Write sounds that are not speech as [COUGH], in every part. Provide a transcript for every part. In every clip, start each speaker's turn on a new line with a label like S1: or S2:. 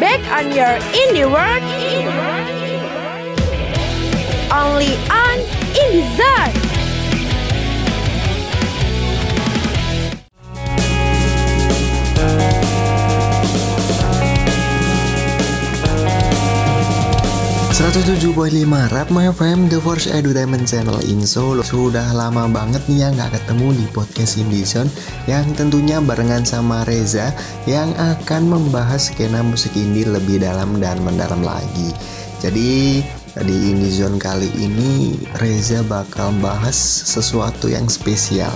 S1: back on your indie work, only on IndieZone.
S2: 107.5 Rapma FM The Force Edutainment Channel in Solo. Sudah lama banget nih yang gak ketemu di podcast Indison Yang tentunya barengan sama Reza Yang akan membahas skena musik indie lebih dalam dan mendalam lagi. Jadi di Indizone kali ini Reza bakal bahas sesuatu yang spesial.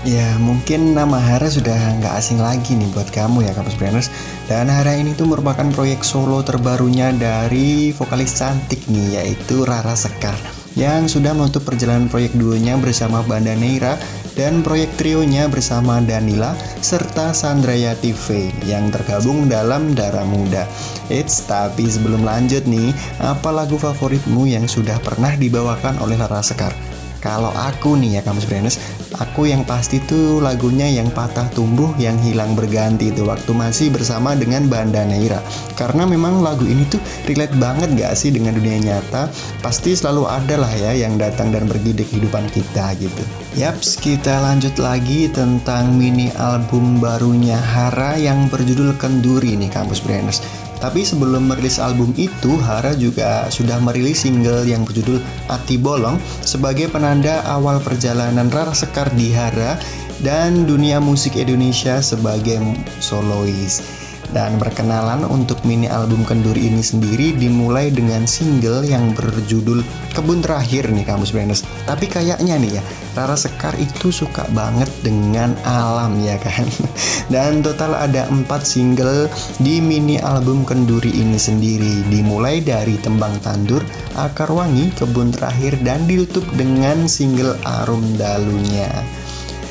S2: Ya mungkin nama Hara sudah nggak asing lagi nih buat kamu ya Kampus Brainers Dan Hara ini tuh merupakan proyek solo terbarunya dari vokalis cantik nih yaitu Rara Sekar Yang sudah menutup perjalanan proyek duonya bersama Banda Neira Dan proyek trionya bersama Danila serta Sandrayati V yang tergabung dalam Darah Muda Eits, tapi sebelum lanjut nih, apa lagu favoritmu yang sudah pernah dibawakan oleh Rara Sekar? Kalau aku nih ya kamu Brainers, aku yang pasti tuh lagunya yang patah tumbuh yang hilang berganti itu waktu masih bersama dengan Banda Neira. Karena memang lagu ini tuh relate banget gak sih dengan dunia nyata? Pasti selalu ada lah ya yang datang dan pergi di kehidupan kita gitu. Yaps, kita lanjut lagi tentang mini album barunya Hara yang berjudul Kenduri nih Kampus Brainers. Tapi sebelum merilis album itu, Hara juga sudah merilis single yang berjudul Ati Bolong sebagai penanda awal perjalanan Rara Sekar di Hara dan dunia musik Indonesia sebagai solois. Dan perkenalan untuk mini album Kenduri ini sendiri dimulai dengan single yang berjudul Kebun Terakhir nih kamu Brainers. Tapi kayaknya nih ya, Rara Sekar itu suka banget dengan alam ya kan. [LAUGHS] Dan total ada 4 single di mini album Kenduri ini sendiri. Dimulai dari Tembang Tandur, Akar Wangi, Kebun Terakhir dan ditutup dengan single Arum Dalunya.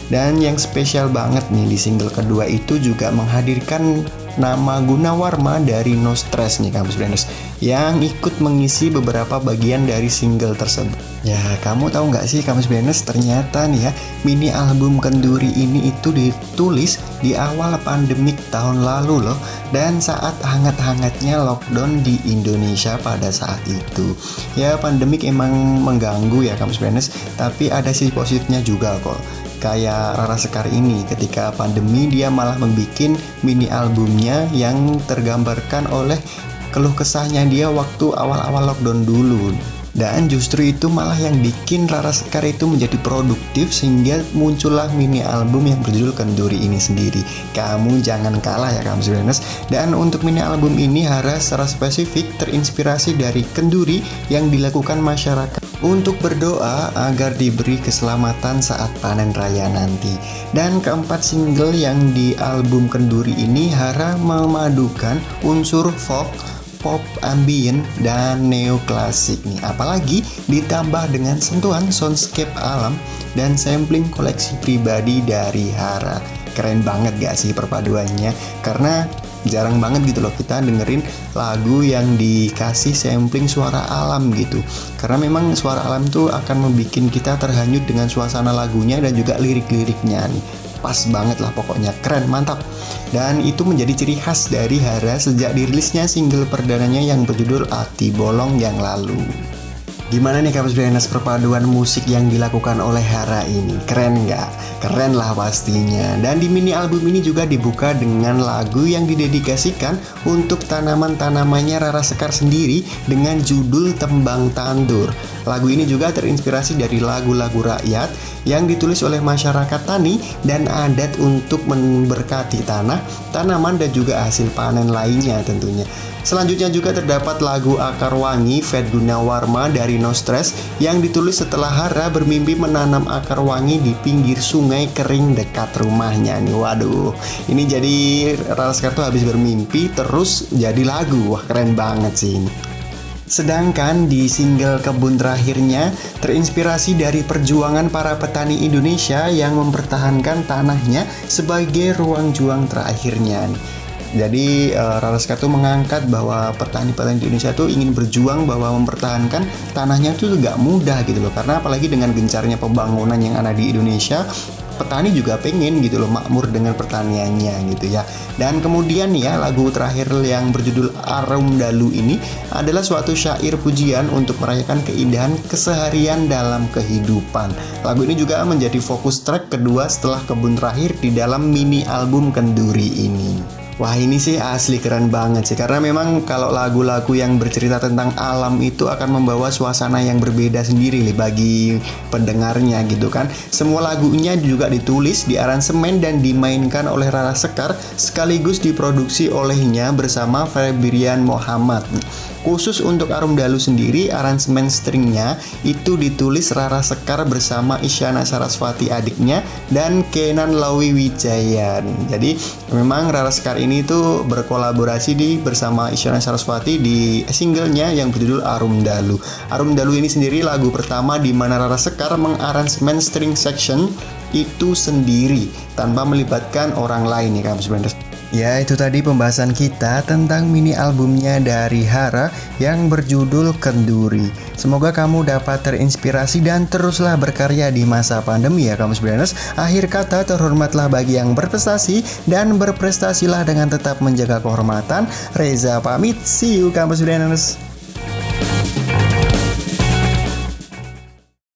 S2: Dan yang spesial banget nih di single kedua itu juga menghadirkan nama Gunawarma dari No Stress nih kampus Branders yang ikut mengisi beberapa bagian dari single tersebut. Ya, kamu tahu nggak sih kampus Branders ternyata nih ya mini album Kenduri ini itu ditulis di awal pandemik tahun lalu loh dan saat hangat-hangatnya lockdown di Indonesia pada saat itu. Ya, pandemik emang mengganggu ya kampus Branders, tapi ada sisi positifnya juga kok kayak Rara Sekar ini ketika pandemi dia malah membuat mini albumnya yang tergambarkan oleh keluh kesahnya dia waktu awal-awal lockdown dulu dan justru itu malah yang bikin Rara Sekar itu menjadi produktif sehingga muncullah mini album yang berjudul Kenduri ini sendiri. Kamu jangan kalah ya kamu Sebenarnya. Dan untuk mini album ini Hara secara spesifik terinspirasi dari kenduri yang dilakukan masyarakat untuk berdoa agar diberi keselamatan saat panen raya nanti. Dan keempat single yang di album Kenduri ini Hara memadukan unsur folk pop ambient dan neoklasik nih. Apalagi ditambah dengan sentuhan soundscape alam dan sampling koleksi pribadi dari Hara. Keren banget gak sih perpaduannya? Karena jarang banget gitu loh kita dengerin lagu yang dikasih sampling suara alam gitu. Karena memang suara alam tuh akan membuat kita terhanyut dengan suasana lagunya dan juga lirik-liriknya nih. Pas banget lah pokoknya keren mantap. Dan itu menjadi ciri khas dari Hara sejak dirilisnya single perdananya yang berjudul Ati Bolong yang lalu Gimana nih kampus Brianas perpaduan musik yang dilakukan oleh Hara ini? Keren nggak? Keren lah pastinya. Dan di mini album ini juga dibuka dengan lagu yang didedikasikan untuk tanaman-tanamannya Rara Sekar sendiri dengan judul Tembang Tandur. Lagu ini juga terinspirasi dari lagu-lagu rakyat yang ditulis oleh masyarakat tani dan adat untuk memberkati tanah, tanaman dan juga hasil panen lainnya tentunya. Selanjutnya juga terdapat lagu Akar Wangi Fed Gunawarma dari No Stress yang ditulis setelah Hara bermimpi menanam akar wangi di pinggir sungai kering dekat rumahnya nih. Waduh, ini jadi Raskar tuh habis bermimpi terus jadi lagu. Wah, keren banget sih ini. Sedangkan di single kebun terakhirnya terinspirasi dari perjuangan para petani Indonesia yang mempertahankan tanahnya sebagai ruang juang terakhirnya. Jadi uh, Rara itu mengangkat bahwa petani-petani di Indonesia itu ingin berjuang bahwa mempertahankan tanahnya itu gak mudah gitu loh karena apalagi dengan gencarnya pembangunan yang ada di Indonesia petani juga pengen gitu loh makmur dengan pertaniannya gitu ya. Dan kemudian ya lagu terakhir yang berjudul Arum Dalu ini adalah suatu syair pujian untuk merayakan keindahan keseharian dalam kehidupan. Lagu ini juga menjadi fokus track kedua setelah kebun terakhir di dalam mini album Kenduri ini. Wah ini sih asli keren banget sih karena memang kalau lagu-lagu yang bercerita tentang alam itu akan membawa suasana yang berbeda sendiri nih bagi pendengarnya gitu kan. Semua lagunya juga ditulis, di aransemen dan dimainkan oleh Rara Sekar sekaligus diproduksi olehnya bersama Febrian Muhammad. Khusus untuk Arum Dalu sendiri, aransemen stringnya itu ditulis Rara Sekar bersama Isyana Saraswati adiknya dan Kenan Lawi Wijayan. Jadi memang Rara Sekar ini tuh berkolaborasi di bersama Isyana Saraswati di singlenya yang berjudul Arum Dalu. Arum Dalu ini sendiri lagu pertama di mana Rara Sekar mengaransemen string section itu sendiri tanpa melibatkan orang lain ya kamu sebenarnya. Ya itu tadi pembahasan kita tentang mini albumnya dari Hara yang berjudul Kenduri. Semoga kamu dapat terinspirasi dan teruslah berkarya di masa pandemi ya kamu sebenarnya Akhir kata terhormatlah bagi yang berprestasi dan berprestasilah dengan tetap menjaga kehormatan. Reza pamit, see you kamu sebenarnya